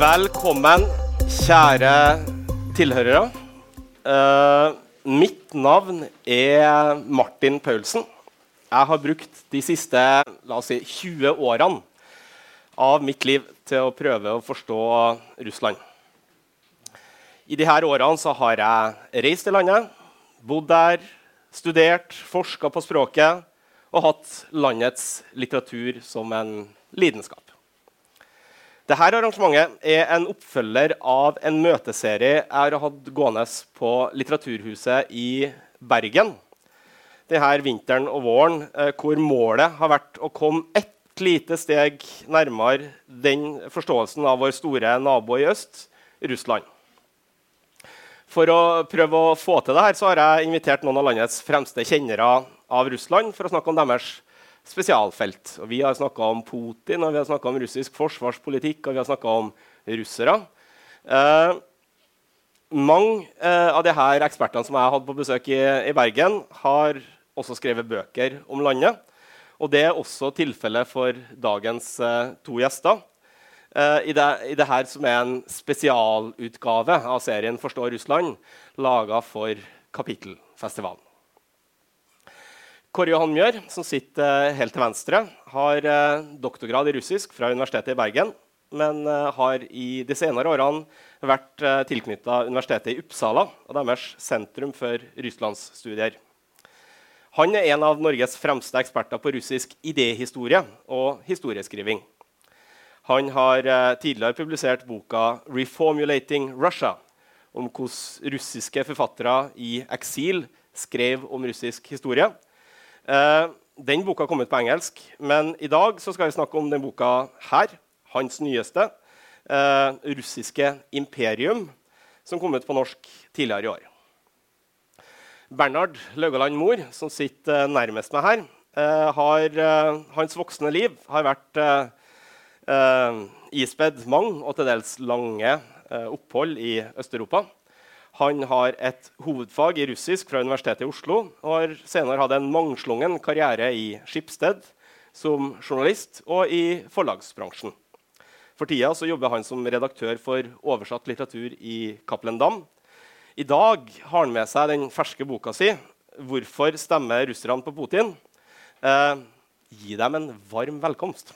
Velkommen, kjære tilhørere. Uh, mitt navn er Martin Paulsen. Jeg har brukt de siste la oss si, 20 årene av mitt liv til å prøve å forstå Russland. I disse årene har jeg reist i landet, bodd der, studert, forska på språket og hatt landets litteratur som en lidenskap. Dette arrangementet er en oppfølger av en møteserie jeg har hatt gående på Litteraturhuset i Bergen denne vinteren og våren, eh, hvor målet har vært å komme ett lite steg nærmere den forståelsen av vår store nabo i øst, Russland. For å prøve å få til dette så har jeg invitert noen av landets fremste kjennere av Russland for å snakke om deres spesialfelt. Og vi har snakka om Putin, og vi har snakka om russisk forsvarspolitikk og vi har snakka om russere. Eh, mange eh, av disse ekspertene som jeg hatt på besøk i, i, Bergen, har også skrevet bøker om landet. Og det er også tilfellet for dagens eh, to gjester. Uh, i, det, I det her som er en spesialutgave av serien 'Forstå Russland', laga for Kapittelfestivalen. Kåre Johan Mjør, som sitter eh, helt til venstre, har eh, doktorgrad i russisk fra Universitetet i Bergen, men eh, har i de senere årene vært tilknytta Universitetet i Uppsala og deres sentrum for russlandsstudier. Han er en av Norges fremste eksperter på russisk idéhistorie og historieskriving. Han har tidligere publisert boka 'Reformulating Russia', om hvordan russiske forfattere i eksil skrev om russisk historie den boka kom ut på engelsk, men i dag skal vi snakke om den boka her. Hans nyeste. Eh, 'Russiske imperium', som kom ut på norsk tidligere i år. Bernhard Laugaland Mor, som sitter nærmest meg her, eh, har, eh, hans voksne liv har vært eh, eh, ispedd mange og til dels lange opphold i Øst-Europa. Han har et hovedfag i russisk fra Universitetet i Oslo og har senere hatt en mangslungen karriere i Skipsted som journalist og i forlagsbransjen. For tida jobber han som redaktør for oversatt litteratur i Cappelen Dam. I dag har han med seg den ferske boka si 'Hvorfor stemmer russerne på Putin?' Eh, gi dem en varm velkomst.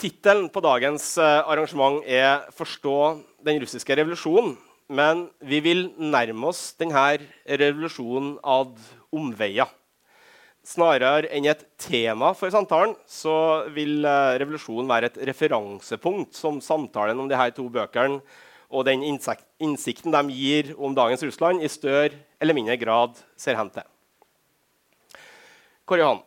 Tittelen på dagens eh, arrangement er 'Forstå den russiske revolusjonen'. Men vi vil nærme oss denne revolusjonen ad omveier. Snarere enn et tema for samtalen så vil eh, revolusjonen være et referansepunkt som samtalen om disse to bøkene og den innsikten de gir om dagens Russland, i større eller mindre grad ser hen til. Kåre Johan,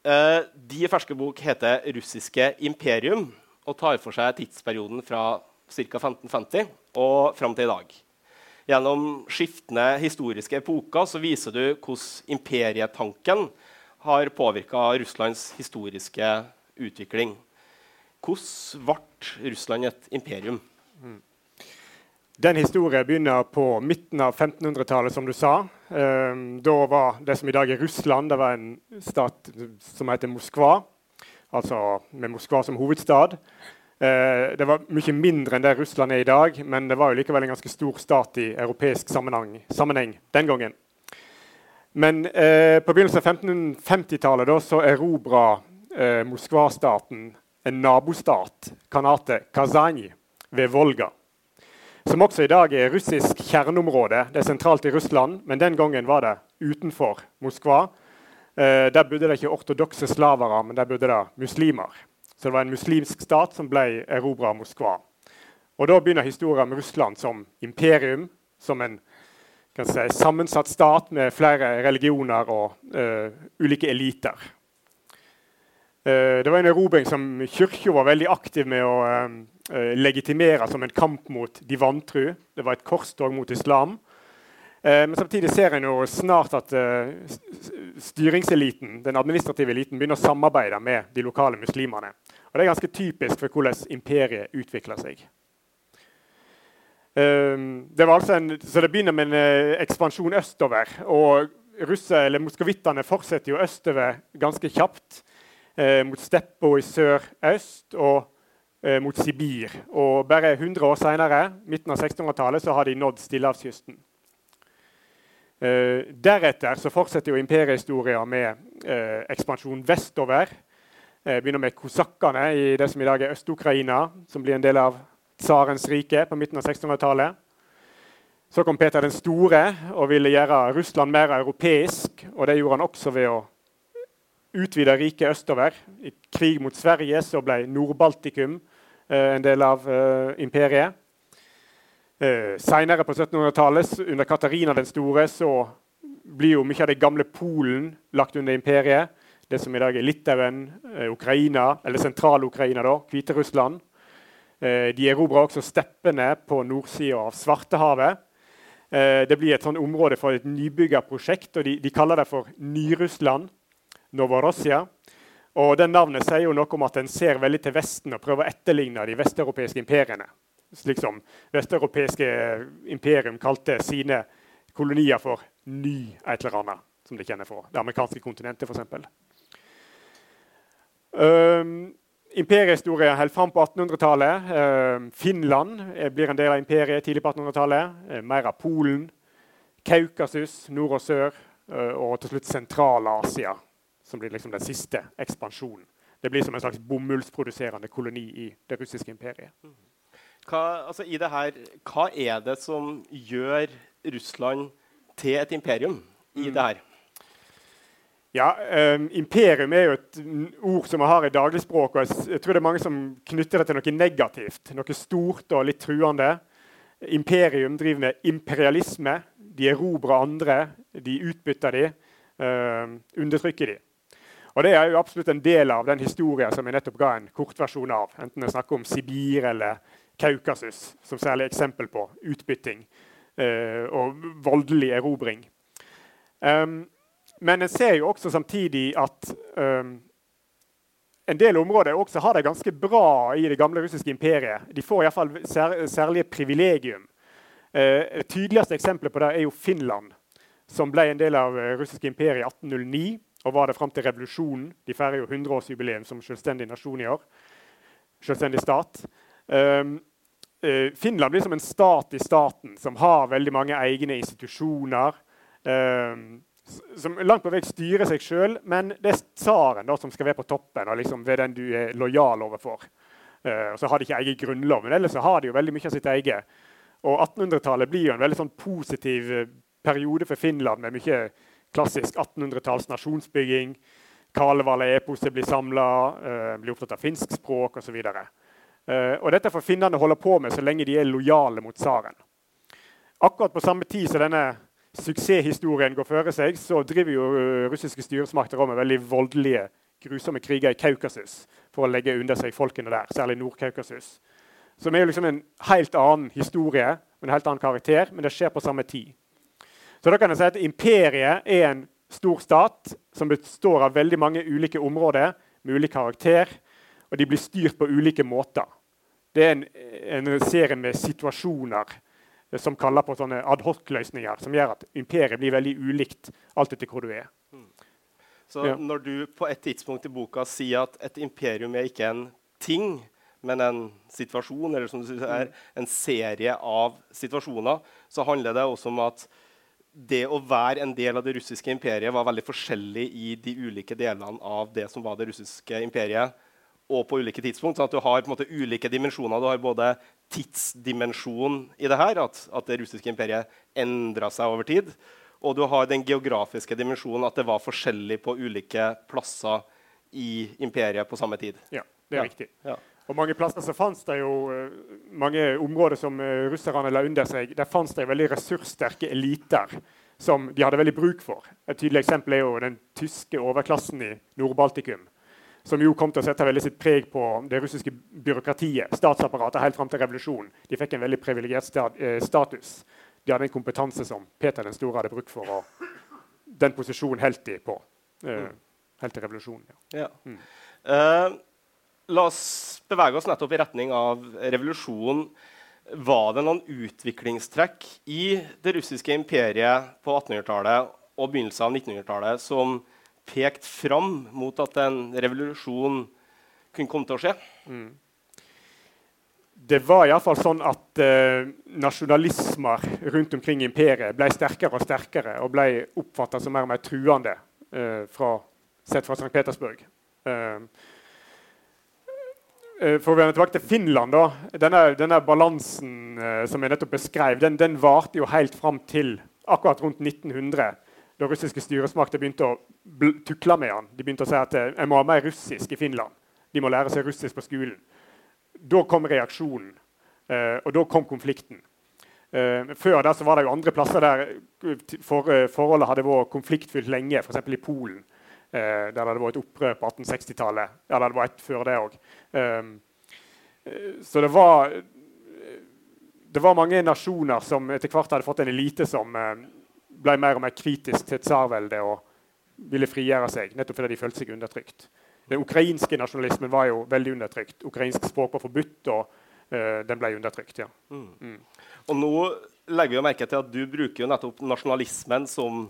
Uh, de ferske bok heter 'Russiske imperium' og tar for seg tidsperioden fra ca. 1550 og fram til i dag. Gjennom skiftende historiske epoker så viser du hvordan imperietanken har påvirka Russlands historiske utvikling. Hvordan ble Russland et imperium? Mm. Den historien begynner på midten av 1500-tallet, som du sa. Um, da var det som i dag er Russland, det var en stat som heter Moskva. Altså med Moskva som hovedstad. Uh, det var mye mindre enn det Russland er i dag, men det var jo likevel en ganske stor stat i europeisk sammenheng, sammenheng den gangen. Men uh, på begynnelsen av 1550-tallet så erobra uh, Moskva-staten en nabostat, kanatet Kazani, ved Volga som også i dag er russisk kjerneområde. Det er sentralt i Russland, men den gangen var det utenfor Moskva. Eh, der bodde det ikke ortodokse slavere, men der bodde det muslimer. Så det var en muslimsk stat som ble erobra av Moskva. Og Da begynner historien om Russland som imperium, som en si, sammensatt stat med flere religioner og eh, ulike eliter. Eh, det var en erobring som Kirka var veldig aktiv med å eh, legitimere som en kamp mot de vantru. Det var et korstog mot islam. Eh, men samtidig ser en jo snart at eh, styringseliten, den administrative eliten begynner å samarbeide med de lokale muslimene. Og Det er ganske typisk for hvordan imperiet utvikler seg. Um, det, altså en, så det begynner med en ekspansjon østover. og russer, eller moskovittene fortsetter jo østover ganske kjapt. Mot Steppo i sør-øst og mot Sibir. Og bare 100 år senere, midten av 1600-tallet, så har de nådd Stillehavskysten. Eh, deretter så fortsetter jo imperiehistoria med eh, ekspansjon vestover. Eh, begynner med kosakkene i det som i dag er Øst-Ukraina, som blir en del av tsarens rike på midten av 1600-tallet. Så kom Peter den store og ville gjøre Russland mer europeisk. og Det gjorde han også ved å utvide riket østover. I krig mot Sverige så ble Nord-Baltikum eh, en del av eh, imperiet. Eh, Seinere på 1700-tallet, under Katarina den store, så blir jo mye av det gamle Polen lagt under imperiet. Det som i dag er Litauen, eh, Ukraina, eller Sentral-Ukraina, da, Hviterussland. Eh, de erobrer også steppene på nordsida av Svartehavet. Eh, det blir et sånn område for et nybyggerprosjekt, og de, de kaller det for Ny-Russland. Novorossia. Og den Navnet sier jo noe om at en ser veldig til Vesten og prøver å etterligne de vesteuropeiske imperiene. Slik som vesteuropeiske imperium kalte sine kolonier for ny et eller annet, som de kjenner fra det amerikanske kontinentet, f.eks. Um, Imperiehistorien holder fram på 1800-tallet. Uh, Finland eh, blir en del av imperiet tidlig på 1800-tallet. Uh, mer av Polen, Kaukasus, nord og sør, og til slutt Sentral-Asia, som blir liksom den siste ekspansjonen. Det blir som en slags bomullsproduserende koloni i det russiske imperiet. Hva, altså, i det her, hva er det som gjør Russland til et imperium i mm. det her? Ja, um, Imperium er jo et ord som vi har i dagligspråk. og jeg tror det er mange som knytter det til noe negativt. Noe stort og litt truende. Imperium driver med imperialisme. De erobrer andre. De utbytter de, uh, undertrykker de. Og Det er jo absolutt en del av den historien som jeg nettopp ga en kortversjon av. Enten jeg snakker om Sibir eller Kaukasus som særlig eksempel på utbytting eh, og voldelig erobring. Um, men en ser jo også samtidig at um, en del områder også har det ganske bra i det gamle russiske imperiet. De får iallfall sær, særlige privilegium. Eh, tydeligste eksempelet på det er jo Finland, som ble en del av russiske imperiet i 1809 og var det fram til revolusjonen. De feirer jo 100-årsjubileum som selvstendig nasjon i år. Selvstendig stat. Um, uh, Finland blir som en stat i staten, som har veldig mange egne institusjoner. Um, som langt på vei styrer seg sjøl, men det er tsaren som skal være på toppen. og liksom ved den du er lojal overfor. Uh, så har de ikke egen grunnlov, men ellers så har de jo veldig mye av sitt eget. Og 1800-tallet blir jo en veldig sånn positiv uh, periode for Finland, med mye klassisk 1800-talls nasjonsbygging. Kalevala-eposet blir samla, eh, blir opptatt av finsk språk osv. Uh, og dette får finnene holde på med så lenge de er lojale mot tsaren. Akkurat på samme tid som denne suksesshistorien går føre seg, så driver jo øh, russiske styresmakter med veldig voldelige, grusomme kriger i Kaukasus for å legge under seg folkene der, særlig Nord-Kaukasus. Som er jo liksom en helt annen historie en helt annen karakter, men det skjer på samme tid. Så da kan jeg si at Imperiet er en stor stat som består av veldig mange ulike områder med ulik karakter, og de blir styrt på ulike måter. Det er en, en serie med situasjoner som kaller på sånne adhoc-løsninger, som gjør at imperiet blir veldig ulikt alt etter hvor du er. Mm. Så ja. når du på et tidspunkt i boka sier at et imperium er ikke en ting, men en situasjon, eller som du sier, mm. en serie av situasjoner, så handler det også om at det å være en del av det russiske imperiet var veldig forskjellig i de ulike delene av det som var det russiske imperiet og på ulike tidspunkt. sånn at Du har på en måte ulike dimensjoner. Du har både tidsdimensjonen i det her, at, at det russiske imperiet endra seg over tid. Og du har den geografiske dimensjonen, at det var forskjellig på ulike plasser i imperiet på samme tid. Ja, det er ja. riktig. Ja. Og mange plasser så fantes det jo uh, mange områder som uh, russerne la under seg. Der fantes det veldig ressurssterke eliter som de hadde veldig bruk for. Et tydelig eksempel er jo den tyske overklassen i Nord-Baltikum som jo kom til å sette veldig sitt preg på det russiske byråkratiet. statsapparatet helt frem til revolusjonen. De fikk en veldig privilegert eh, status. De hadde en kompetanse som Peter den store hadde brukt for og Den posisjonen holdt de på. Uh, helt til revolusjonen. Ja. ja. Mm. Uh, la oss bevege oss nettopp i retning av revolusjonen. Var det noen utviklingstrekk i det russiske imperiet på 1800-tallet og begynnelsen av 1900-tallet som pekte fram mot at en revolusjon kunne komme til å skje? Mm. Det var iallfall sånn at eh, nasjonalismer rundt omkring imperiet ble sterkere og sterkere og ble oppfatta som mer og mer truende eh, fra, sett fra St. Petersburg. Uh, for å vende tilbake til Finland da, Denne, denne balansen som jeg nettopp beskrev, den, den varte jo helt fram til akkurat rundt 1900 da russiske styresmakter begynte å tukle med han. De begynte å si at jeg må ha mer russisk i Finland. De må lære seg russisk på skolen. Da kom reaksjonen, eh, og da kom konflikten. Eh, før der var det jo andre plasser der for, eh, forholdet hadde vært konfliktfylt lenge, f.eks. i Polen. Der det hadde vært opprør på 1860-tallet. Ja, det var et før det òg. så det var det var mange nasjoner som etter hvert hadde fått en elite som ble mer og mer kritisk til tsarveldet og ville frigjøre seg, nettopp fordi de følte seg undertrykt. Den ukrainske nasjonalismen var jo veldig undertrykt. Ukrainsk språk var forbudt, og den ble undertrykt. ja. Mm. Mm. Og nå legger vi merke til at du bruker jo nettopp nasjonalismen som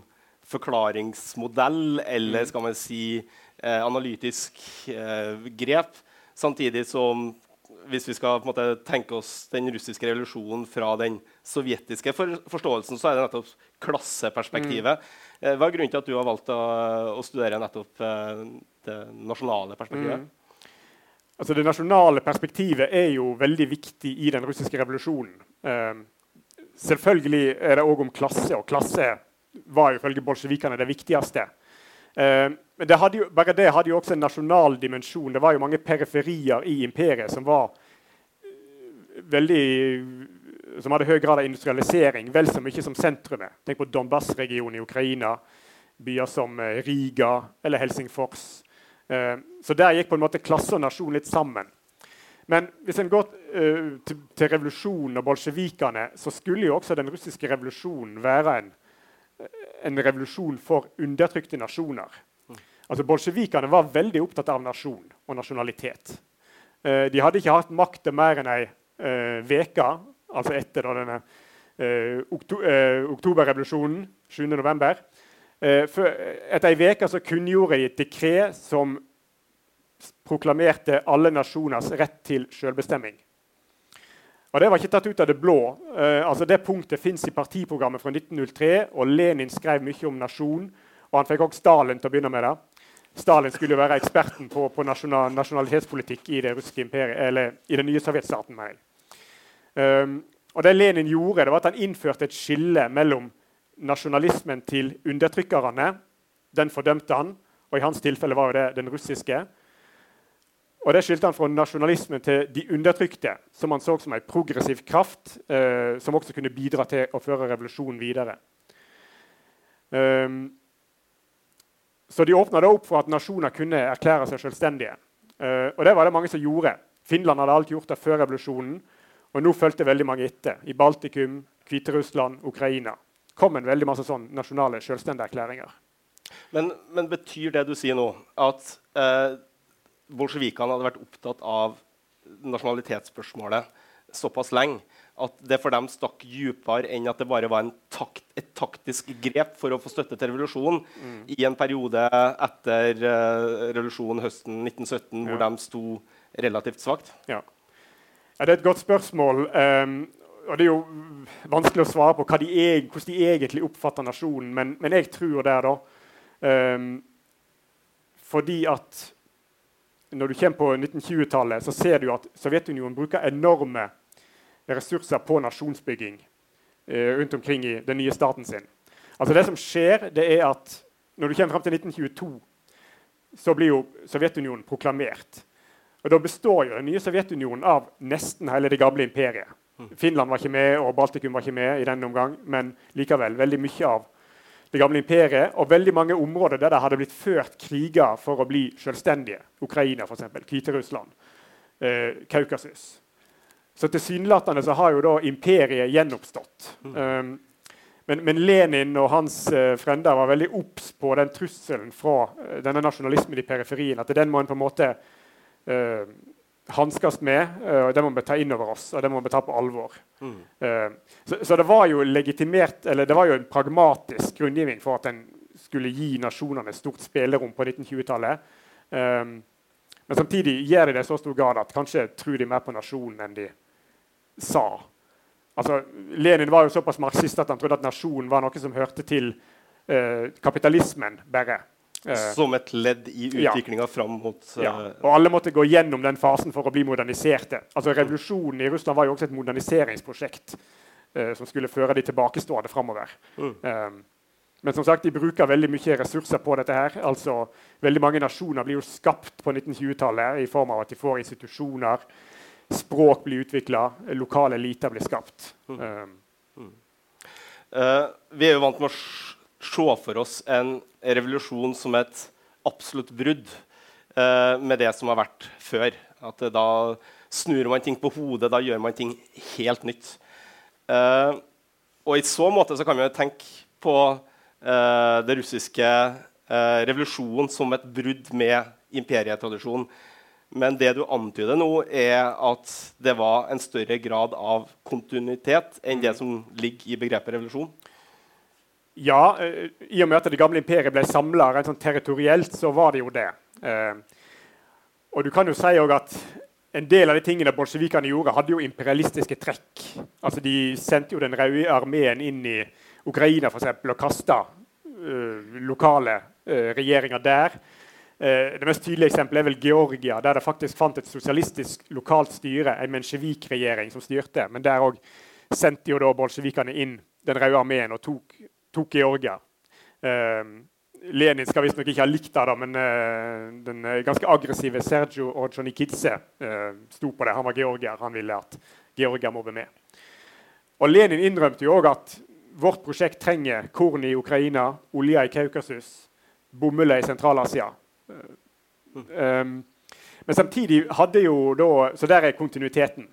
forklaringsmodell, eller mm. skal man si eh, analytisk eh, grep, samtidig som hvis vi skal måte, tenke oss den russiske revolusjonen fra den sovjetiske for forståelsen, så er det nettopp klasseperspektivet. Mm. Eh, hva er grunnen til at du har valgt å, å studere nettopp det nasjonale perspektivet? Mm. Altså Det nasjonale perspektivet er jo veldig viktig i den russiske revolusjonen. Eh, selvfølgelig er det òg om klasse, og klasse var ifølge bolsjevikene det viktigste. Eh, men det jo, bare det hadde jo også en nasjonal dimensjon. Det var jo mange periferier i imperiet som var eh, veldig som hadde høy grad av industrialisering, vel så mye som sentrumet. Tenk på Donbas-regionen i Ukraina, byer som eh, Riga eller Helsingfors. Så der gikk på en måte klasse og nasjon litt sammen. Men hvis en går til, til revolusjonen og bolsjevikene, så skulle jo også den russiske revolusjonen være en en revolusjon for undertrykte nasjoner. Altså Bolsjevikene var veldig opptatt av nasjon og nasjonalitet. Eh, de hadde ikke hatt makta mer enn ei uke, eh, altså etter denne eh, okto eh, oktoberrevolusjonen 7.11. Eh, etter ei uke kunngjorde de et dekret som proklamerte alle nasjoners rett til selvbestemming. Og Det var ikke tatt ut av det blå. Eh, altså Det punktet fins i partiprogrammet fra 1903. og Lenin skrev mye om nasjon. og Han fikk også Stalin til å begynne med det. Stalin skulle være eksperten på, på nasjonal, nasjonalitetspolitikk i det russiske imperiet, eller i den nye sovjetstaten. Um, og det Lenin gjorde, det var at han innførte et skille mellom nasjonalismen til undertrykkerne. Den fordømte han, og i hans tilfelle var det den russiske. Og Det skilte han fra nasjonalismen til de undertrykte, som han så som en progressiv kraft, eh, som også kunne bidra til å føre revolusjonen videre. Um, så de åpna opp for at nasjoner kunne erklære seg selvstendige. Uh, og det var det mange som gjorde. Finland hadde alt gjort det før revolusjonen. Og nå fulgte veldig mange etter. I Baltikum, Hviterussland, Ukraina. kom en veldig masse sånn nasjonale selvstendeerklæringer. Men, men betyr det du sier nå, at uh bolsjevikene hadde vært opptatt av nasjonalitetsspørsmålet såpass lenge at det for dem stakk dypere enn at det bare var takt, et taktisk grep for å få støtte til revolusjonen mm. i en periode etter uh, revolusjonen høsten 1917, ja. hvor de sto relativt svakt? Ja. ja. Det er et godt spørsmål. Um, og Det er jo vanskelig å svare på de er, hvordan de egentlig oppfatter nasjonen, men, men jeg tror det. da. Um, fordi at når du kommer på 1920-tallet, så ser du at Sovjetunionen bruker enorme ressurser på nasjonsbygging eh, rundt omkring i den nye staten sin. Altså Det som skjer, det er at når du kommer fram til 1922, så blir jo Sovjetunionen proklamert. Og Da består jo den nye Sovjetunionen av nesten hele det gamle imperiet. Finland var ikke med, og Baltikum var ikke med i den omgang, men likevel veldig mye av det gamle imperiet og veldig mange områder der det hadde blitt ført kriger for å bli selvstendige. Ukraina, f.eks. Hviterussland. Eh, Kaukasus. Så tilsynelatende så har jo da imperiet gjenoppstått. Um, men, men, Lenin og hans uh, frender var veldig obs på den trusselen fra uh, denne nasjonalismen i periferien. At den må en på en måte uh, hanskes med. og det må vi ta inn over oss, og det må vi ta på alvor. Mm. Uh, så, så, det var jo legitimert, eller det var jo en pragmatisk grunngivning for at en skulle gi nasjonene stort spillerom på 1920-tallet. Um, men samtidig gjør de det i så stor grad at kanskje tror de mer på nasjonen enn de sa. Altså, Lenin var jo såpass marxist at han trodde at nasjonen var noe som hørte til kapitalismen bare. Uh, som et ledd i utviklinga ja. fram mot uh, ja. Og alle måtte gå gjennom den fasen for å bli moderniserte. Altså, Revolusjonen i Russland var jo også et moderniseringsprosjekt som skulle føre de tilbakestående framover. Mm. Um, men som sagt, de bruker veldig mye ressurser på dette. her. Altså, veldig Mange nasjoner blir jo skapt på 1920-tallet i form av at de får institusjoner språk blir utvikla, lokale eliter blir skapt. Mm. Um. Uh, vi er jo vant med å se for oss en revolusjon som et absolutt brudd eh, med det som har vært før. At eh, da snur man ting på hodet, da gjør man ting helt nytt. og i så måte så kan vi jo tenke på det russiske revolusjonen som et brudd med imperietradisjonen. Men det du antyder nå, er at det var en større grad av kontinuitet enn det som ligger i begrepet revolusjon? Ja, uh, i og med at det gamle imperiet ble samla sånn territorielt, så var det jo det. Uh, og du kan jo si at en del av de tingene bolsjevikene gjorde, hadde jo imperialistiske trekk. Altså De sendte jo Den røde armeen inn i Ukraina for eksempel, og kasta uh, lokale regjeringer der. Uh, det mest tydelige eksempelet er vel Georgia, der det faktisk fant et sosialistisk lokalt styre, en mensjevik-regjering, som styrte. Men der òg sendte jo da bolsjevikene inn Den røde armeen og tok, tok Georgia. Eh, Lenin skal visstnok ikke ha likt det, men uh, den ganske aggressive Sergio Orjonikidze uh, sto på det. Han var georgier. Han ville at Georgia må være med. Og Lenin innrømte jo òg at vårt prosjekt trenger korn i Ukraina, olje i Kaukasus, bomull i Sentral-Asia. Um, men samtidig hadde jo da Så der er kontinuiteten.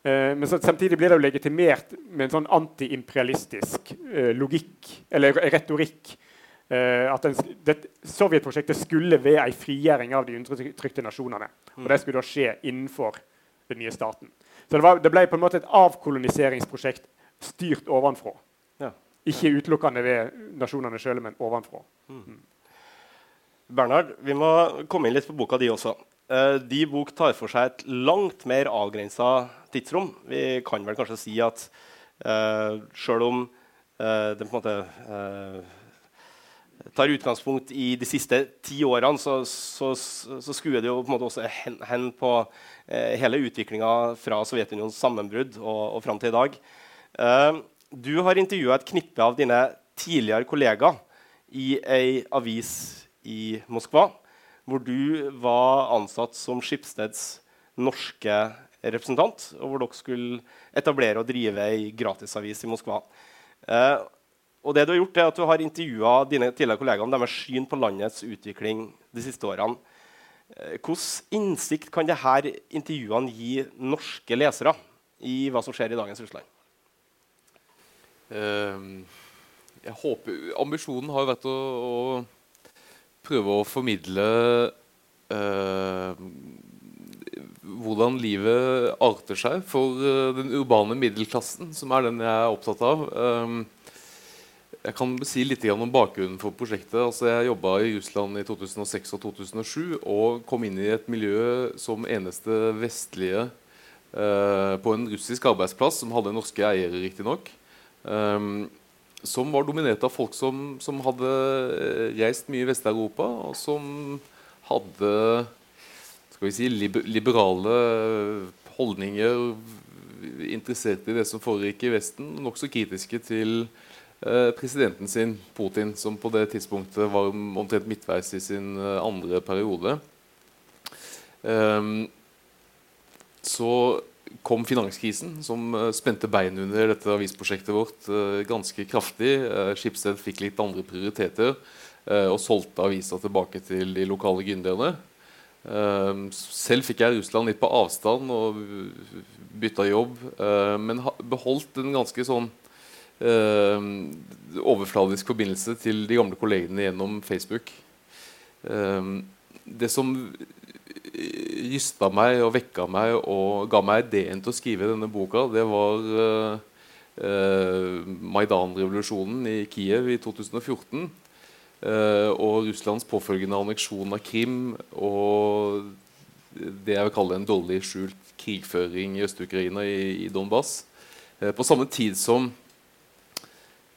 Uh, men så, samtidig blir det jo legitimert med en sånn antiimperialistisk uh, logikk, eller retorikk. Uh, at den, det, Sovjetprosjektet skulle ved en frigjøring av de undertrykte nasjonene. Og det skulle da skje innenfor den nye staten. Så det, var, det, ble på en måte et avkoloniseringsprosjekt styrt ovenfra. Ja. Ikke utelukkende ved nasjonene sjøl, men ovenfra. Mm. Bernhard, vi må komme inn litt på boka di også. Uh, de bok tar for seg et langt mer avgrensa tidsrom. Vi kan vel kanskje si at uh, eh, sjøl om uh, det på en måte uh, tar utgangspunkt i de siste ti årene, så, så, så skuer det jo på en måte også hen, hen på hele utviklinga fra Sovjetunionens sammenbrudd og, og fram til i dag. du har intervjua et knippe av dine tidligere kollegaer i ei avis i Moskva, hvor du var ansatt som Skipsteds norske representant, og hvor dere skulle etablere og drive ei gratisavis i Moskva. Eh, og det Du har gjort er at du har intervjua dine tidligere kollegaer om deres syn på landets utvikling de siste årene. Eh, Hvilken innsikt kan disse intervjuene gi norske lesere i hva som skjer i dagens Russland? Uh, jeg håper, Ambisjonen har vært å, å prøve å formidle eh, hvordan livet arter seg for uh, den urbane middelklassen, som er den jeg er opptatt av. Um, jeg kan si litt om bakgrunnen for prosjektet. Altså, jeg jobba i Russland i 2006 og 2007 og kom inn i et miljø som eneste vestlige uh, på en russisk arbeidsplass som hadde norske eiere, riktignok. Um, som var dominert av folk som, som hadde eh, reist mye i Vest-Europa, og som hadde skal vi si, liberale holdninger, interessert i det som foregikk i Vesten, nokså kritiske til eh, presidenten sin, Putin, som på det tidspunktet var omtrent midtveis i sin eh, andre periode. Um, så kom finanskrisen, som uh, spente bein under dette avisprosjektet vårt ganske kraftig. Skipsted fikk litt andre prioriteter og solgte avisa tilbake til de lokale gründerne. Selv fikk jeg Russland litt på avstand og bytta jobb, men beholdt en ganske sånn overfladisk forbindelse til de gamle kollegene gjennom Facebook. det som rysta meg og vekka meg og ga meg ideen til å skrive denne boka, det var uh, uh, Maidan-revolusjonen i Kiev i 2014. Uh, og Russlands påfølgende anneksjon av Krim og det jeg vil kalle en dårlig skjult krigføring i Øst-Ukraina, i, i, Donbass. Uh, på samme tid som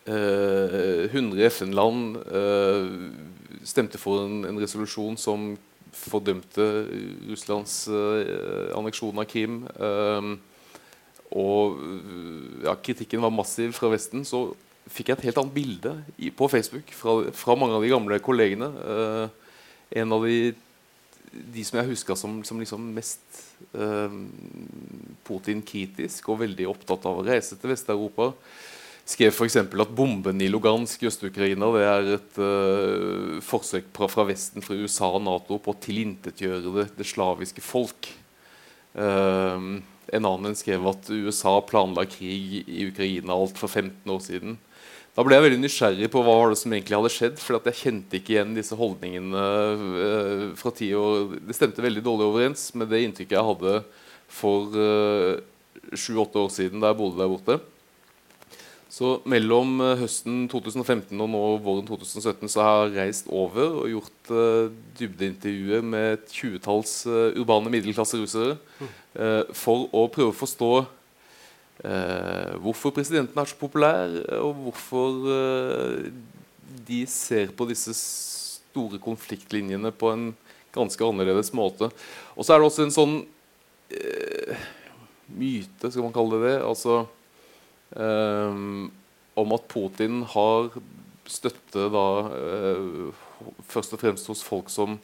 uh, 100 FN-land stemte for en, en, resolusjon som fordømte Russlands anneksjon av Krim. og ja, kritikken var massiv fra Vesten. så fikk jeg et helt annet bilde i, på Facebook fra, fra, mange av de gamle kollegene. Uh, en av de, de som jeg huska som, som liksom mest uh, Putin-kritisk og veldig opptatt av å reise til Vest-Europa, skrev f.eks. at bomben i Lugansk i Øst-Ukraina det er et uh, forsøk fra, fra, Vesten, fra USA og Nato på å tilintetgjøre det, det slaviske folk. Uh, en annen skrev at USA planla krig i Ukraina alt for 15 år siden. Da ble jeg veldig nysgjerrig på hva var det som egentlig hadde skjedd. For jeg kjente ikke igjen disse holdningene uh, fra ti år. Det stemte veldig dårlig overens med det inntrykket jeg hadde for eh, sju-åtte år siden da jeg bodde der borte. Så mellom uh, høsten 2015 og nå våren 2017 så har jeg reist over og gjort dybdeintervjuer med et tjuetalls urbane middelklasserussere mm. for å prøve å forstå eh, hvorfor presidenten er så populær, og hvorfor eh, de ser på disse store konfliktlinjene på en ganske annerledes måte. Og så er det også en sånn eh, myte, skal man kalle det det, altså eh, om at Putin har støtte da eh, først og fremst hos folk som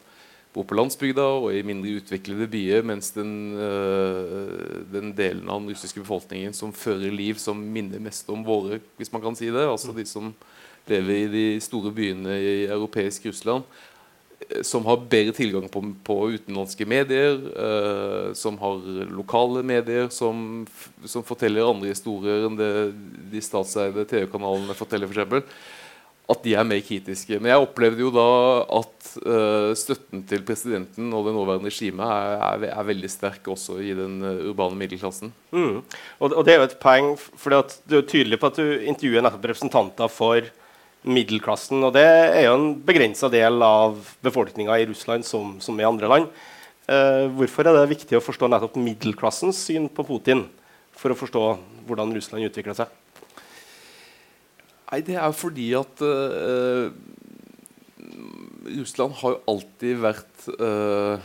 bor på landsbygda og i mindre utviklede byer, mens den, øh, den, delen av den russiske befolkningen som fører liv som minner mest om våre, hvis man kan si det, altså de som lever i de store byene i europeisk Russland, eh, som har bedre tilgang på, på utenlandske medier, øh, som har lokale medier som, som, forteller andre historier enn det de statseide TV-kanalene forteller. For at de er mer kritiske. Men jeg opplevde jo da at uh, støtten til presidenten og det nåværende regimet er, er, er, veldig sterk også i den uh, urbane middelklassen. Mm. Og, og, det er jo et poeng, for du er tydelig på at du intervjuer nettopp representanter for middelklassen. Og det er jo en begrensa del av befolkninga i Russland som, som, i andre land. Uh, hvorfor er det viktig å forstå nettopp middelklassens syn på Putin for å forstå hvordan Russland utvikler seg? Nei, det er fordi at uh, Russland har jo alltid vært uh,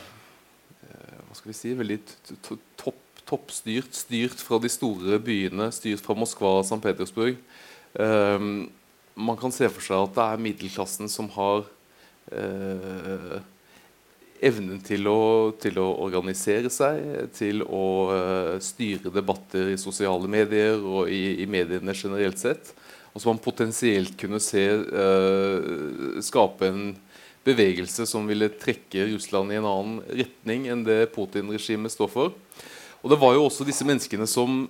Hva skal vi si Veldig topp, toppstyrt. Styrt fra de store byene, styrt fra Moskva og St. Petersburg. Uh, man kan se for seg at det er middelklassen som har evnen til å, til å, organisere seg, til å styre debatter i sosiale medier og i, i mediene generelt sett og som man potensielt kunne se uh, skape en bevegelse som ville trekke Russland i en annen retning enn det Putin-regimet står for. Og Det var jo også disse menneskene som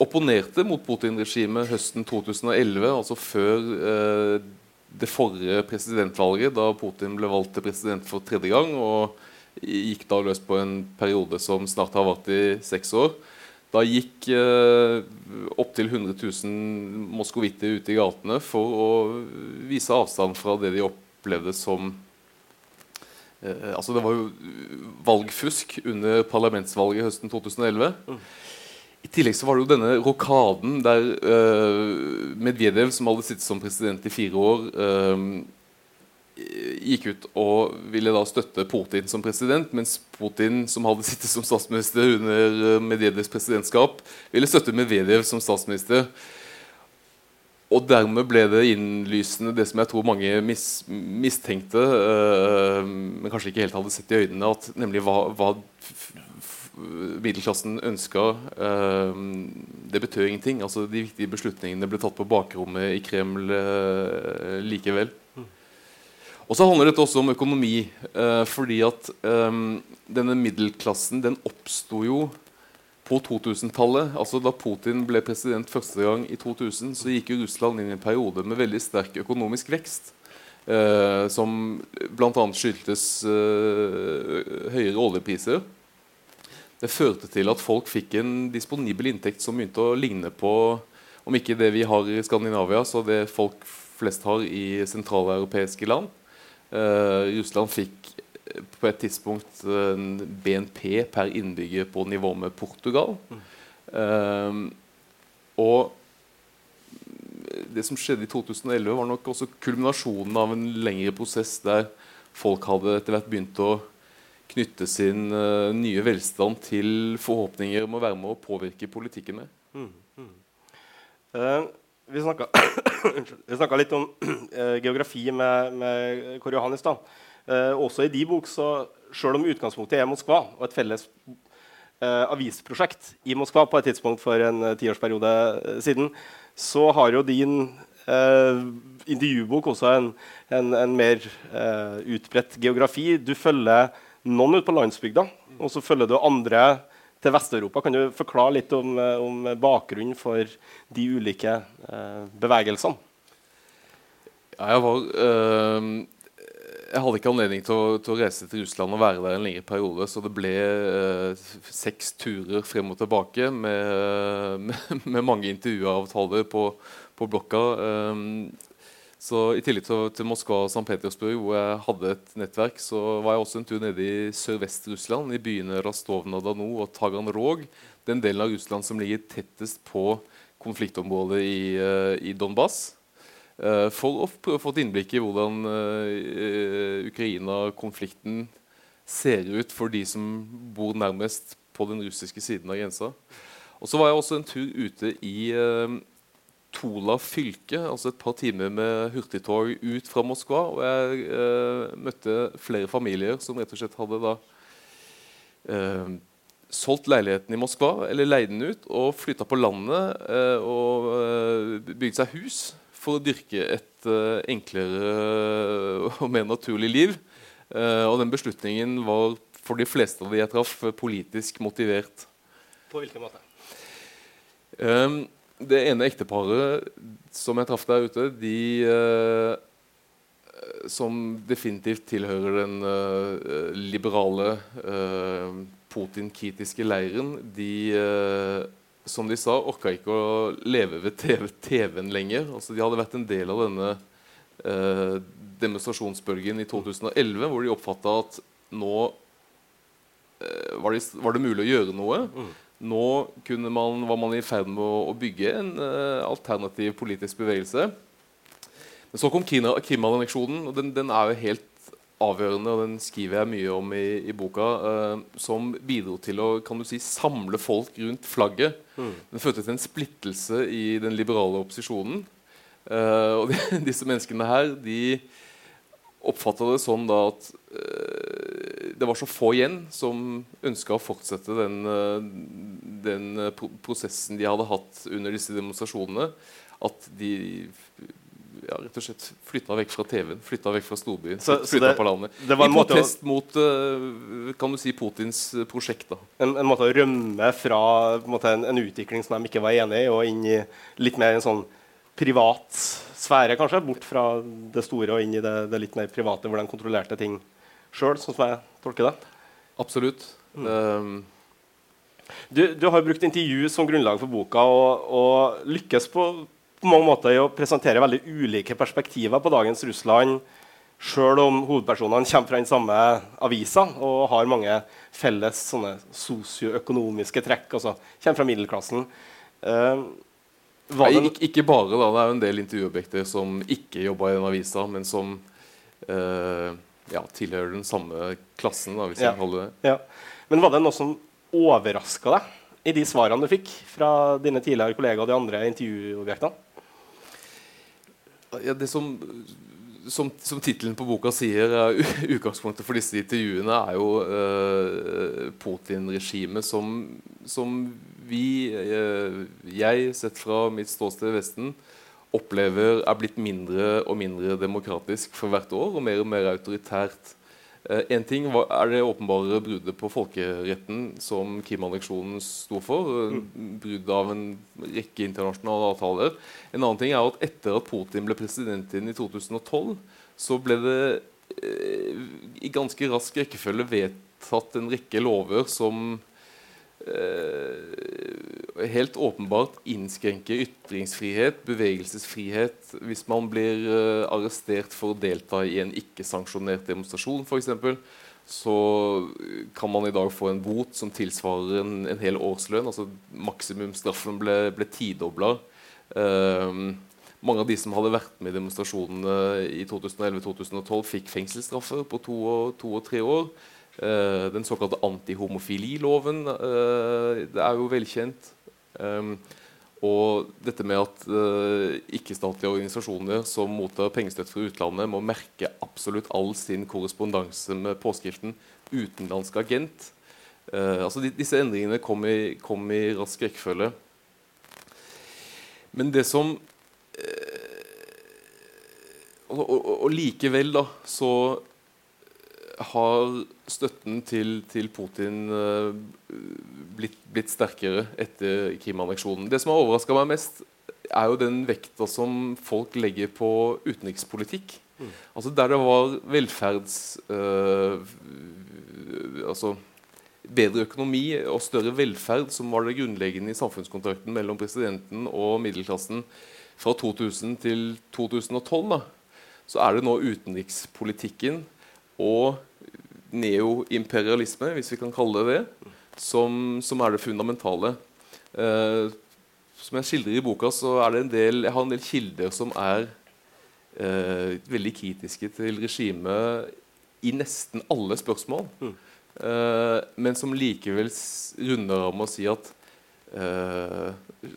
opponerte mot Putin-regimet høsten 2011, altså før uh, det forrige presidentvalget, da Putin ble valgt til president for tredje gang, og gikk da løs på en periode som snart har vart i seks år. Da gikk eh, opptil 100 000 moskovitter ute i gatene for å vise avstand fra det de opplevde som eh, altså Det var jo valgfusk under parlamentsvalget høsten 2011. Mm. I tillegg så var det jo denne rokaden der eh, Medvedev, som hadde sittet som president i fire år, eh, gikk ut og ville da støtte Putin som president, mens Putin, som hadde sittet som statsminister under eh, Medvedevs presidentskap, ville støtte Medvedev som statsminister. Og dermed ble det innlysende det som jeg tror mange mis, mistenkte, øh, men kanskje ikke helt hadde sett i øynene, at nemlig hva, hva middelklassen ønska, øh, det betød ingenting. Altså De viktige beslutningene ble tatt på bakrommet i Kreml øh, likevel. Og så handler dette også om økonomi. Eh, fordi at eh, denne middelklassen den oppsto jo på 2000-tallet. Altså Da Putin ble president første gang i 2000, så gikk jo Russland inn i en periode med veldig sterk økonomisk vekst. Eh, som bl.a. skyldtes eh, høyere oljepriser. Det førte til at folk fikk en disponibel inntekt som begynte å ligne på om ikke det vi har i Skandinavia, så det folk flest har i sentraleuropeiske land. Uh, Russland fikk på et tidspunkt en BNP per innbygger på nivå med Portugal. Uh, og det som skjedde i 2011, var nok også kulminasjonen av en lengre prosess der folk hadde etter hvert begynt å knytte sin uh, nye velstand til forhåpninger om å være med å påvirke politikken med. Mm, mm. Uh, vi snakka litt om uh, geografi med, med Kåre Johan stad. også i de bok, så selv om utgangspunktet er Moskva og et felles avisprosjekt i Moskva på et tidspunkt for en tiårsperiode siden, så har jo din intervjubok også en, en, en mer utbredt geografi. Du følger noen ut på landsbygda, og så følger du andre til Vest-Europa. Kan du forklare litt om, eh, om, bakgrunnen for de ulike eh, bevegelsene? Ja, jeg var øh, Jeg hadde ikke anledning til å, til å, reise til Russland og være der en lengre periode, så det ble øh, seks turer frem og tilbake med, med, med mange intervjuavtaler på, på blokka. Um, så I tillegg til, til Moskva og St. Petersburg, hvor jeg hadde et nettverk, så var jeg også en tur nede i sørvest-Russland, i byene Rastovna-Dano og Taganrog. Den delen av Russland som ligger tettest på konfliktområdet i, uh, i Donbass. Uh, for å få et innblikk i hvordan uh, Ukraina-konflikten ser ut for de som bor nærmest på den russiske siden av grensa. Og så var jeg også en tur ute i Tola fylke, altså et par timer med hurtigtog ut fra Moskva. Og jeg eh, møtte flere familier som rett og slett hadde da eh, solgt leiligheten i Moskva, eller leid den ut, og flytta på landet eh, og eh, bygd seg hus for å dyrke et eh, enklere og mer naturlig liv. Eh, og den beslutningen var for de fleste av de jeg traff, politisk motivert. På hvilken måte? Um, det ene ekteparet som jeg traff der ute, de eh, som definitivt tilhører den eh, liberale, eh, Putin-kritiske leiren, de eh, som de sa, orka ikke å leve ved TV-en TV lenger. Altså, de hadde vært en del av denne eh, demonstrasjonsbølgen i 2011, hvor de oppfatta at nå eh, var det, var, det, mulig å gjøre noe. Mm. Nå man, var man i ferd med å, bygge en uh, alternativ politisk bevegelse. Men så kom Krim-anneksjonen, og den, den, er jo helt avgjørende. og Den skriver jeg mye om i, i boka. Uh, som bidro til å kan du si, samle folk rundt flagget. Mm. Den førte til en splittelse i den liberale opposisjonen. Uh, og de, disse menneskene her de oppfatta det sånn da at det var så få igjen som ønska å fortsette den, den uh, prosessen de hadde hatt under disse demonstrasjonene, at de ja, rett og slett flytta vekk fra TV-en, flytta vekk fra storbyen. Så, flytta det, på landet. I protest å, mot kan du si, Putins prosjekt. da. En, en måte å rømme fra en, måte, en, en, utvikling som de ikke var enig i, og inn i litt mer en sånn privat sfære, kanskje. Bort fra det store og inn i det, det litt mer private, hvor de kontrollerte ting sjøl, sånn som jeg tolker det. Absolutt. Mm. Um. Du, du, har brukt intervju som grunnlag for boka og, og lykkes på, på, mange måter i å presentere veldig ulike perspektiver på dagens Russland, sjøl om hovedpersonene kommer fra den samme avisa og har mange felles sosioøkonomiske trekk. altså Kommer fra middelklassen. Uh, Nei, ikke, ikke, bare. da, Det er jo en del intervjuobjekter som ikke jobba i den avisa, men som eh, ja, tilhører den samme klassen. da, hvis ja. jeg holder det. Ja. Men var det noe som overraska deg i de svarene du fikk fra dine tidligere kollegaer og de andre intervjuobjektene? Ja, det som, som, som tittelen på boka sier, er utgangspunktet for disse intervjuene, er jo eh, Putin-regimet som, som vi, eh, jeg, sett fra mitt ståsted i Vesten, opplever er blitt mindre og mindre demokratisk for hvert år og mer og mer autoritært. Én eh, ting er det åpenbare bruddet på folkeretten som Kim-anneksjonen sto for. Mm. Brudd av en rekke internasjonale avtaler. En annen ting er at etter at Putin ble president i 2012, så ble det eh, i ganske rask rekkefølge vedtatt en rekke lover som Eh, helt åpenbart innskrenke ytringsfrihet, bevegelsesfrihet, hvis man blir uh, arrestert for å delta i en ikke-sanksjonert demonstrasjon f.eks., så kan man i dag få en bot som tilsvarer en, en hel årslønn. altså Maksimumsstraffen ble, ble tidobla. Uh, mange av de som hadde vært med i demonstrasjonene i 2011-2012, fikk fengselsstraffer på to og, to og tre år. Uh, den såkalte antihomofililoven uh, det er jo velkjent. Um, og dette med at uh, ikke-statlige organisasjoner som mottar pengestøtte fra utlandet, må merke absolutt all sin korrespondanse med påskriften 'utenlandsk agent'. altså de, Disse endringene kom i, kom i rask rekkefølge. Men det som og, og, og, likevel da så har støtten til, til Putin uh, blitt, blitt, sterkere etter Krim-anneksjonen. Det som har overraska meg mest, er jo den vekta som folk legger på utenrikspolitikk. Mm. Altså Der det var velferds... Uh, altså bedre økonomi og større velferd som var det grunnleggende i samfunnskontrakten mellom presidenten og middelklassen fra 2000 til 2012, da, så er det nå utenrikspolitikken og neoimperialisme, hvis vi kan kalle det det, som, som er det fundamentale. Eh, som jeg skildrer i boka, så er det en del, jeg har en del kilder som er eh, veldig kritiske til regimet i nesten alle spørsmål. Mm. Eh, men som likevel runder av med å si at eh,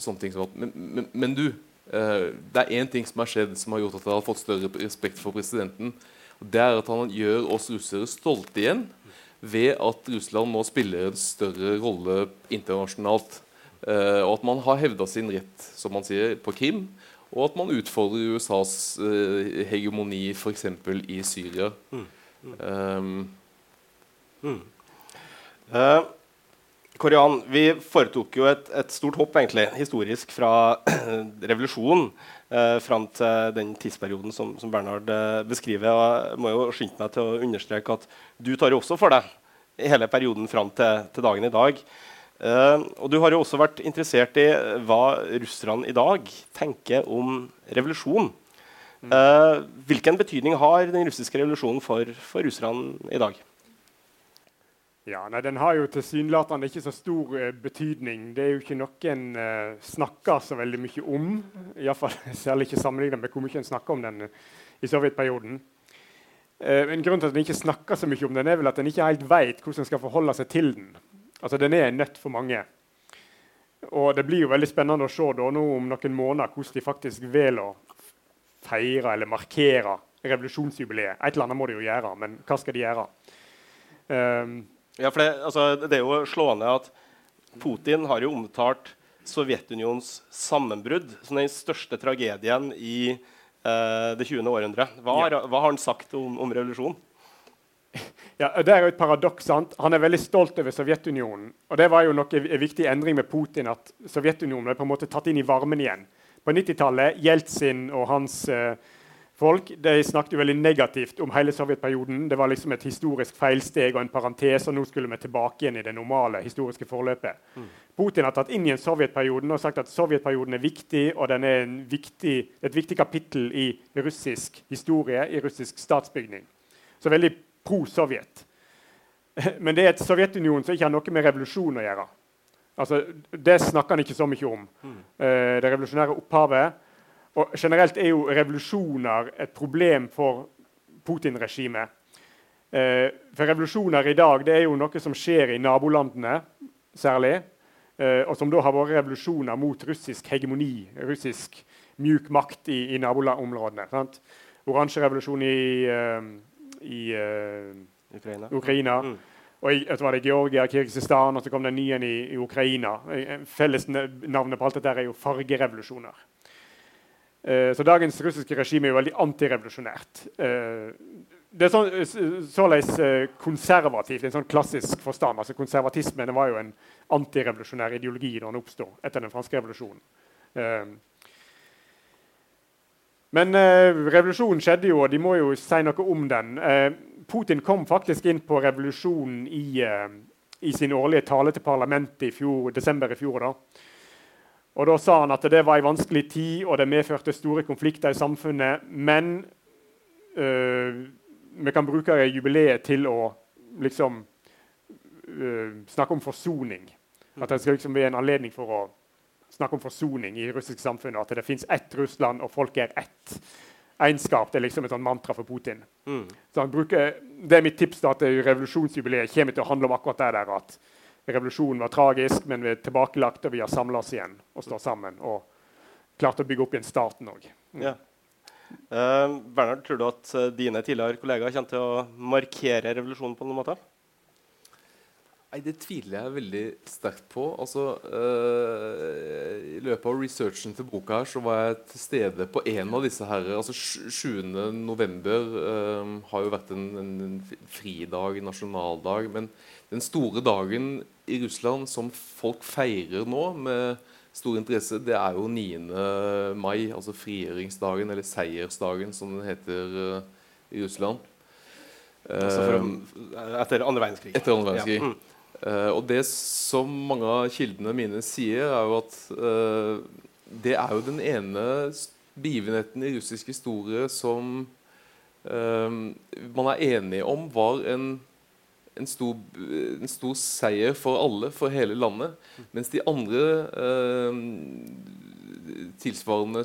sånne ting som at Men, men, men du, eh, det er én ting som har skjedd som har gjort at jeg har fått større respekt for presidenten det er at han gjør oss russere stolte igjen ved at Russland nå spiller en større rolle internasjonalt. Eh, og at man har hevda sin rett som man sier, på Krim. Og at man utfordrer USAs eh, hegemoni f.eks. i Syria. Mm. Um, mm. Uh, Korian, vi foretok jo et, et, stort hopp egentlig, historisk fra revolusjonen eh, fram til den tidsperioden som, som Bernhard eh, beskriver. Og jeg må jo skynde meg til å understreke at du tar jo også for deg hele perioden fram til, til, dagen i dag. Eh, og du har jo også vært interessert i hva russerne i dag tenker om revolusjon. Mm. Eh, hvilken betydning har den russiske revolusjonen for, for russerne i dag? Ja, nei, Den har jo tilsynelatende ikke så stor uh, betydning. Det er jo ikke noe en uh, snakker så veldig mye om. I fall, særlig ikke sammenlignet med hvor mye en snakker om den uh, i sovjetperioden. Uh, en grunn til at en ikke snakker så mye om den, er vel at en ikke helt vet hvordan en skal forholde seg til den. Altså, Den er en nøtt for mange. Og Det blir jo veldig spennende å se da, nå om noen måneder hvordan de faktisk vil å feire eller markere revolusjonsjubileet. Et eller annet må de jo gjøre, men hva skal de gjøre? Um, ja, for det, altså, det, er jo slående at Putin har jo omtalt Sovjetunionens sammenbrudd som den største tragedien i eh, det 20. århundre. Hva, ja. hva, har han sagt om, om revolusjonen? Ja, Det er jo et paradoks. sant? Han er veldig stolt over Sovjetunionen. Og det var jo nok en viktig endring med Putin at Sovjetunionen ble på en måte tatt inn i varmen igjen. På 90-tallet Jeltsin og hans eh, folk de snakket jo veldig negativt om hele sovjetperioden. Det var liksom et historisk feilsteg og en parentes, og nå skulle vi tilbake igjen i det normale historiske forløpet. Mm. Putin har tatt inn igjen sovjetperioden og sagt at sovjetperioden er viktig, og den er viktig, et viktig kapittel i russisk historie, i russisk statsbygning. Så veldig pro-Sovjet. Men det er et Sovjetunion som ikke har noe med revolusjon å gjøre. Altså, det snakker han ikke så mye om. Mm. Uh, det revolusjonære opphavet og Generelt er jo revolusjoner et problem for Putin-regimet. Eh, for revolusjoner i dag det er jo noe som skjer i nabolandene særlig. Eh, og som da har vært revolusjoner mot russisk hegemoni, russisk mjuk makt i, i naboområdene. Oransjerevolusjonen i, uh, i uh, Ukraina. Ukraina. Mm. Og i, var det Georgia, Kirgisistan, og så kom det nye i, i Ukraina. Fellesnavnet på alt dette er jo fargerevolusjoner. Eh, så dagens russiske regime er veldig antirevolusjonært. Eh, det er sånn, såleis eh, konservativt i en sånn klassisk forstand. altså Konservatismen var jo en antirevolusjonær ideologi da den oppsto etter den franske revolusjonen. Men revolusjonen skjedde jo, og de må jo si noe om den. Putin kom faktisk inn på revolusjonen i, i sin årlige tale til parlamentet i fjor, desember i fjor. da. Og Da sa han at det var en vanskelig tid, og det medførte store konflikter i samfunnet. Men øh, vi kan bruke jubileet til å liksom øh, snakke om forsoning. At det skal liksom være en anledning for å snakke om forsoning i russisk samfunn. At det fins ett Russland, og folk er ett. Egenskap det er liksom et sånn mantra for Putin. Mm. Så han bruker, det er mitt tips da, at revolusjonsjubileet kommer til å handle om akkurat det der at revolusjonen var tragisk, men vi er tilbakelagt, og vi har samla oss igjen og står sammen. Og klart å bygge opp igjen staten òg. Ja. Uh, Bernhard, tror du at uh, dine tidligere kollegaer kommer til å markere revolusjonen på noen måte? Nei, Det tviler jeg veldig sterkt på. Altså, øh, I løpet av researchen til boka her så var jeg til stede på en av disse her. altså 7. november øh, har jo vært en, en, fridag, nasjonaldag. Men den store dagen i Russland som folk feirer nå med stor interesse, det er jo 9. mai. Altså frigjøringsdagen, eller seiersdagen, som den heter uh, i Russland. Altså for, etter andre verdenskrig. Etter andre verdenskrig. Ja. Mm. Uh, og det som mange av kildene mine sier, er jo at uh, det er jo den ene begivenheten i russisk historie som man er enig om var en, en, stor, en, stor, seier for alle, for hele landet. Mens de andre tilsvarende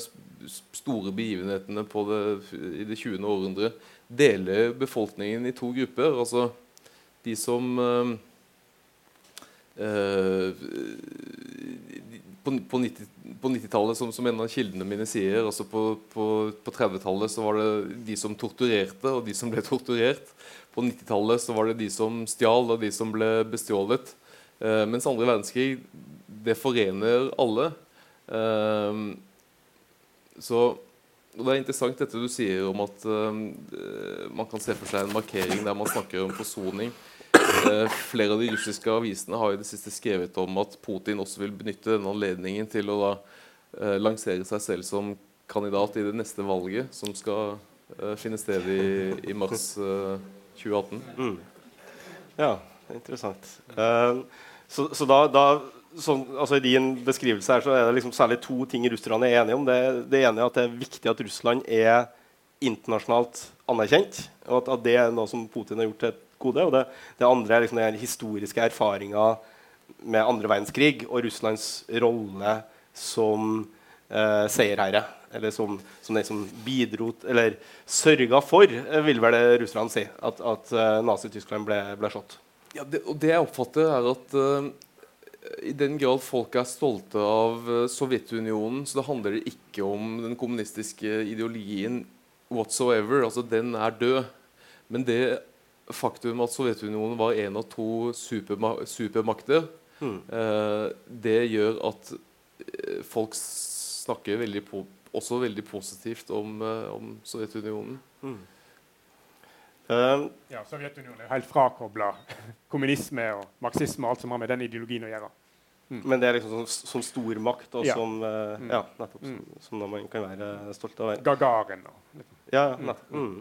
store begivenhetene det, i det 20. århundre deler befolkningen i to grupper. Altså de som Eh, på, på 90-tallet, 90 som, som, en av kildene mine sier altså På, på, på 30-tallet så var det de som torturerte, og de som ble torturert. På 90-tallet så var det de som stjal, og de som ble bestjålet. Uh, mens andre verdenskrig, det forener alle. Uh, så og Det er interessant dette du sier om at uh, man kan se for seg en markering der man snakker om forsoning. Eh, flere av de russiske avisene har i det siste skrevet om at Putin også vil benytte denne anledningen til å da, eh, lansere seg selv som kandidat i det neste valget, som skal eh, finne sted i, i mars 2018. Mm. Ja, interessant. Uh, så, så, da, da så, altså I din beskrivelse her så er det liksom særlig to ting russerne er enige om. Det, det ene er at det er viktig at Russland er internasjonalt anerkjent. Og at, at det er noe som Putin har gjort til et gode. Og det, det andre er liksom den historiske erfaringa med andre verdenskrig og Russlands rolle som eh, seierherre. Eller som, som, den som bidro Eller sørga for, eh, vil vel russerne si, at, at uh, Nazi-Tyskland ble, ble slått. Ja, det, og det jeg oppfatter, er at uh, i den grad folk er stolte av Sovjetunionen, så det handler det ikke om den kommunistiske ideologien whatsoever. Altså, den er død. Men det faktum at Sovjetunionen var en av to superma supermakter, mm. eh, det gjør at folks folk snakker veldig også veldig positivt om, eh, om Sovjetunionen. Mm. Um, ja, Sovjetunionen er helt frakobla kommunisme og marxisme og alt som har med den ideologien å gjøre. Mm. Men det er liksom som, som stormakt og ja. som uh, ja, nettopp, som, mm. som man kan være stolt av. Gagaren og Ja, nettopp. Mm.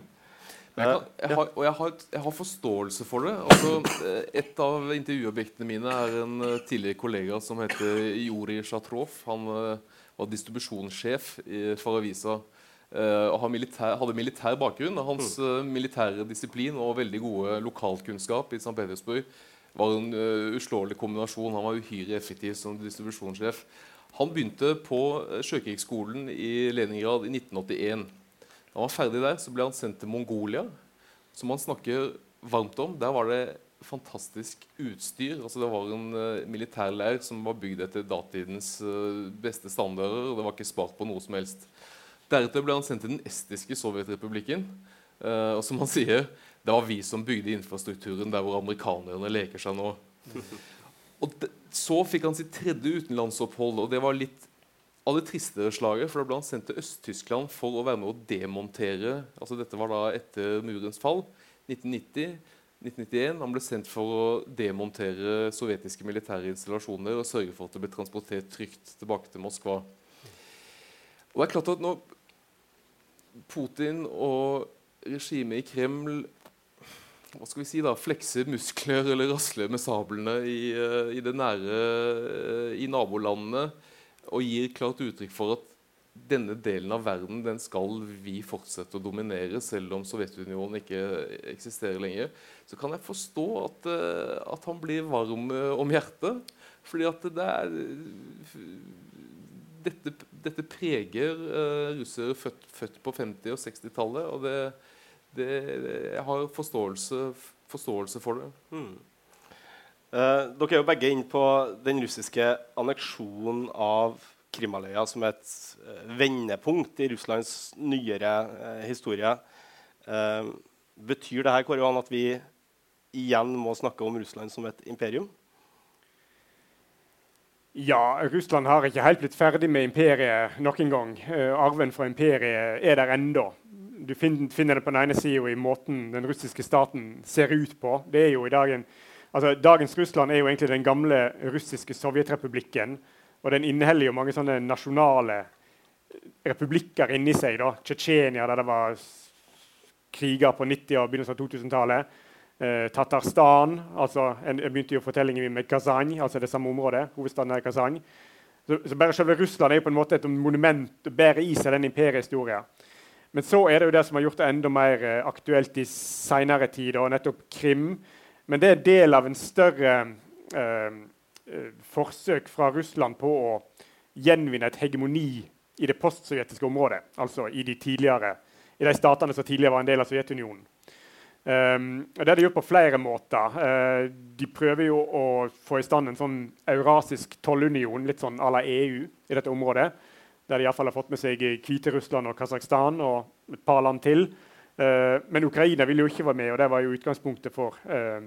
Jeg kan, jeg har, og jeg har, jeg har, forståelse for det. Altså, et av intervjuobjektene mine er en tidligere kollega som heter Juri Shatrov. Han uh, var distribusjonssjef for avisa. Uh, og hadde militær bakgrunn. Hans uh, militære disiplin og veldig gode lokalkunnskap i St. Petersburg var en uslåelig kombinasjon. Han var uhyre effektiv som distribusjonssjef. Han begynte på Sjøkrigsskolen i Leningrad i 1981. Da han var ferdig der, så ble han sendt til Mongolia, som han snakker varmt om. Der var det fantastisk utstyr. altså Det var en uh, militærleir som var bygd etter datidens uh, beste standarder. og Det var ikke spart på noe som helst. Deretter ble han sendt til den estiske sovjetrepublikken. Uh, og som han sier, det var vi som bygde infrastrukturen der hvor amerikanerne leker seg nå. Og de, Så fikk han sitt tredje utenlandsopphold, og det var litt av det tristere slaget, for da ble han sendt til Øst-Tyskland for å være med å demontere altså Dette var da etter murens fall, 1990. 1991. Han ble sendt for å demontere sovjetiske militære installasjoner og sørge for at det ble transportert trygt tilbake til Moskva. Og det er klart at når Putin og regimet i Kreml hva skal vi si da, flekser muskler eller rasler med sablene i, uh, i det nære uh, i nabolandene og gir klart uttrykk for at denne delen av verden den skal vi fortsette å dominere, selv om Sovjetunionen ikke eksisterer lenger, så kan jeg forstå at, uh, at han blir varm uh, om hjertet. Fordi at det er dette, dette preger uh, russere født, født, på 50- og 60-tallet. Og det, det, jeg har forståelse, forståelse for det. Mm. Uh, dere er jo begge inne på den russiske anneksjonen av Krimhalvøya som et uh, vendepunkt i Russlands nyere eh, historie. betyr det her Kåre Johan, at vi igjen må snakke om Russland som et imperium? Ja, Russland har ikke helt blitt ferdig med imperiet noen gang. arven fra imperiet er der ennå. Du finner det på den ene sida i måten den russiske staten ser ut på. Det er jo i dagen, Altså, dagens Russland er jo egentlig den gamle russiske sovjetrepublikken. Og den inneholder jo mange sånne nasjonale republikker inni seg. da. Tsjetsjenia, der det var kriger på 90- og begynnelsen av 2000-tallet. Eh, Tatarstan altså, Jeg begynte jo fortellingen min med Kazan, altså det samme området. hovedstaden er Kazan. Så, så bare selve Russland er jo på en måte et monument og bærer i seg den imperiehistorien. Men så er det jo det som har gjort det enda mer eh, aktuelt i seinere tid, og nettopp Krim men det er del av en større eh, eh, forsøk fra Russland på å gjenvinne et hegemoni i det postsovjetiske området. Altså i de, tidligere, i de statene som tidligere var en del av Sovjetunionen. Um, og Det er de gjort på flere måter. Uh, de prøver jo å få i stand en sånn eurasisk tollunion, litt sånn à la EU, i dette området. Der de iallfall har fått med seg Hviterussland og Kasakhstan og et par land til. Uh, men Ukraina ville jo ikke være med, og det var jo utgangspunktet for uh,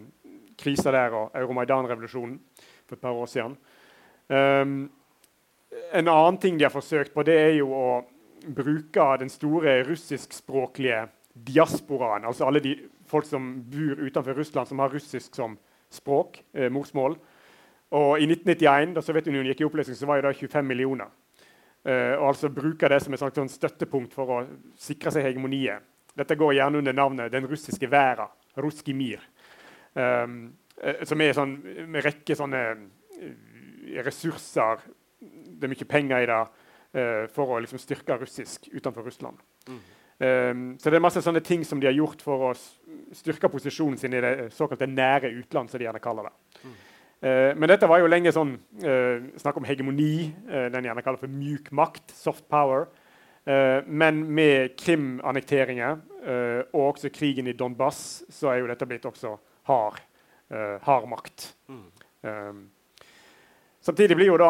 krisa der og Euromaidan-revolusjonen for et par år siden. Um, en annen ting de har forsøkt på, det er jo å bruke den store russiskspråklige diasporaen. Altså alle de folk som bor utenfor Russland, som har russisk som språk, eh, morsmål. Og I 1991, da Sovjetunionen gikk i oppløsning, så var det 25 millioner. Eh, og altså bruker det som et sånn støttepunkt for å sikre seg hegemoniet. Dette går gjerne under navnet 'Den russiske verden', Ruski Mir. Um, som er sånn, med rekke sånne uh, ressurser Det er mye penger i det uh, for å liksom, styrke russisk utenfor Russland. Mm. Um, så det er masse sånne ting som de har gjort for å styrke posisjonen sin i det såkalte nære utland, som de gjerne kaller det. Mm. Uh, men dette var jo lenge sånn snakk om hegemoni, den gjerne kaller for mjuk makt, soft power. Uh, men med Krim-annekteringer uh, og også krigen i Donbass så er jo dette blitt også hard, uh, hard makt. Mm. samtidig blir jo da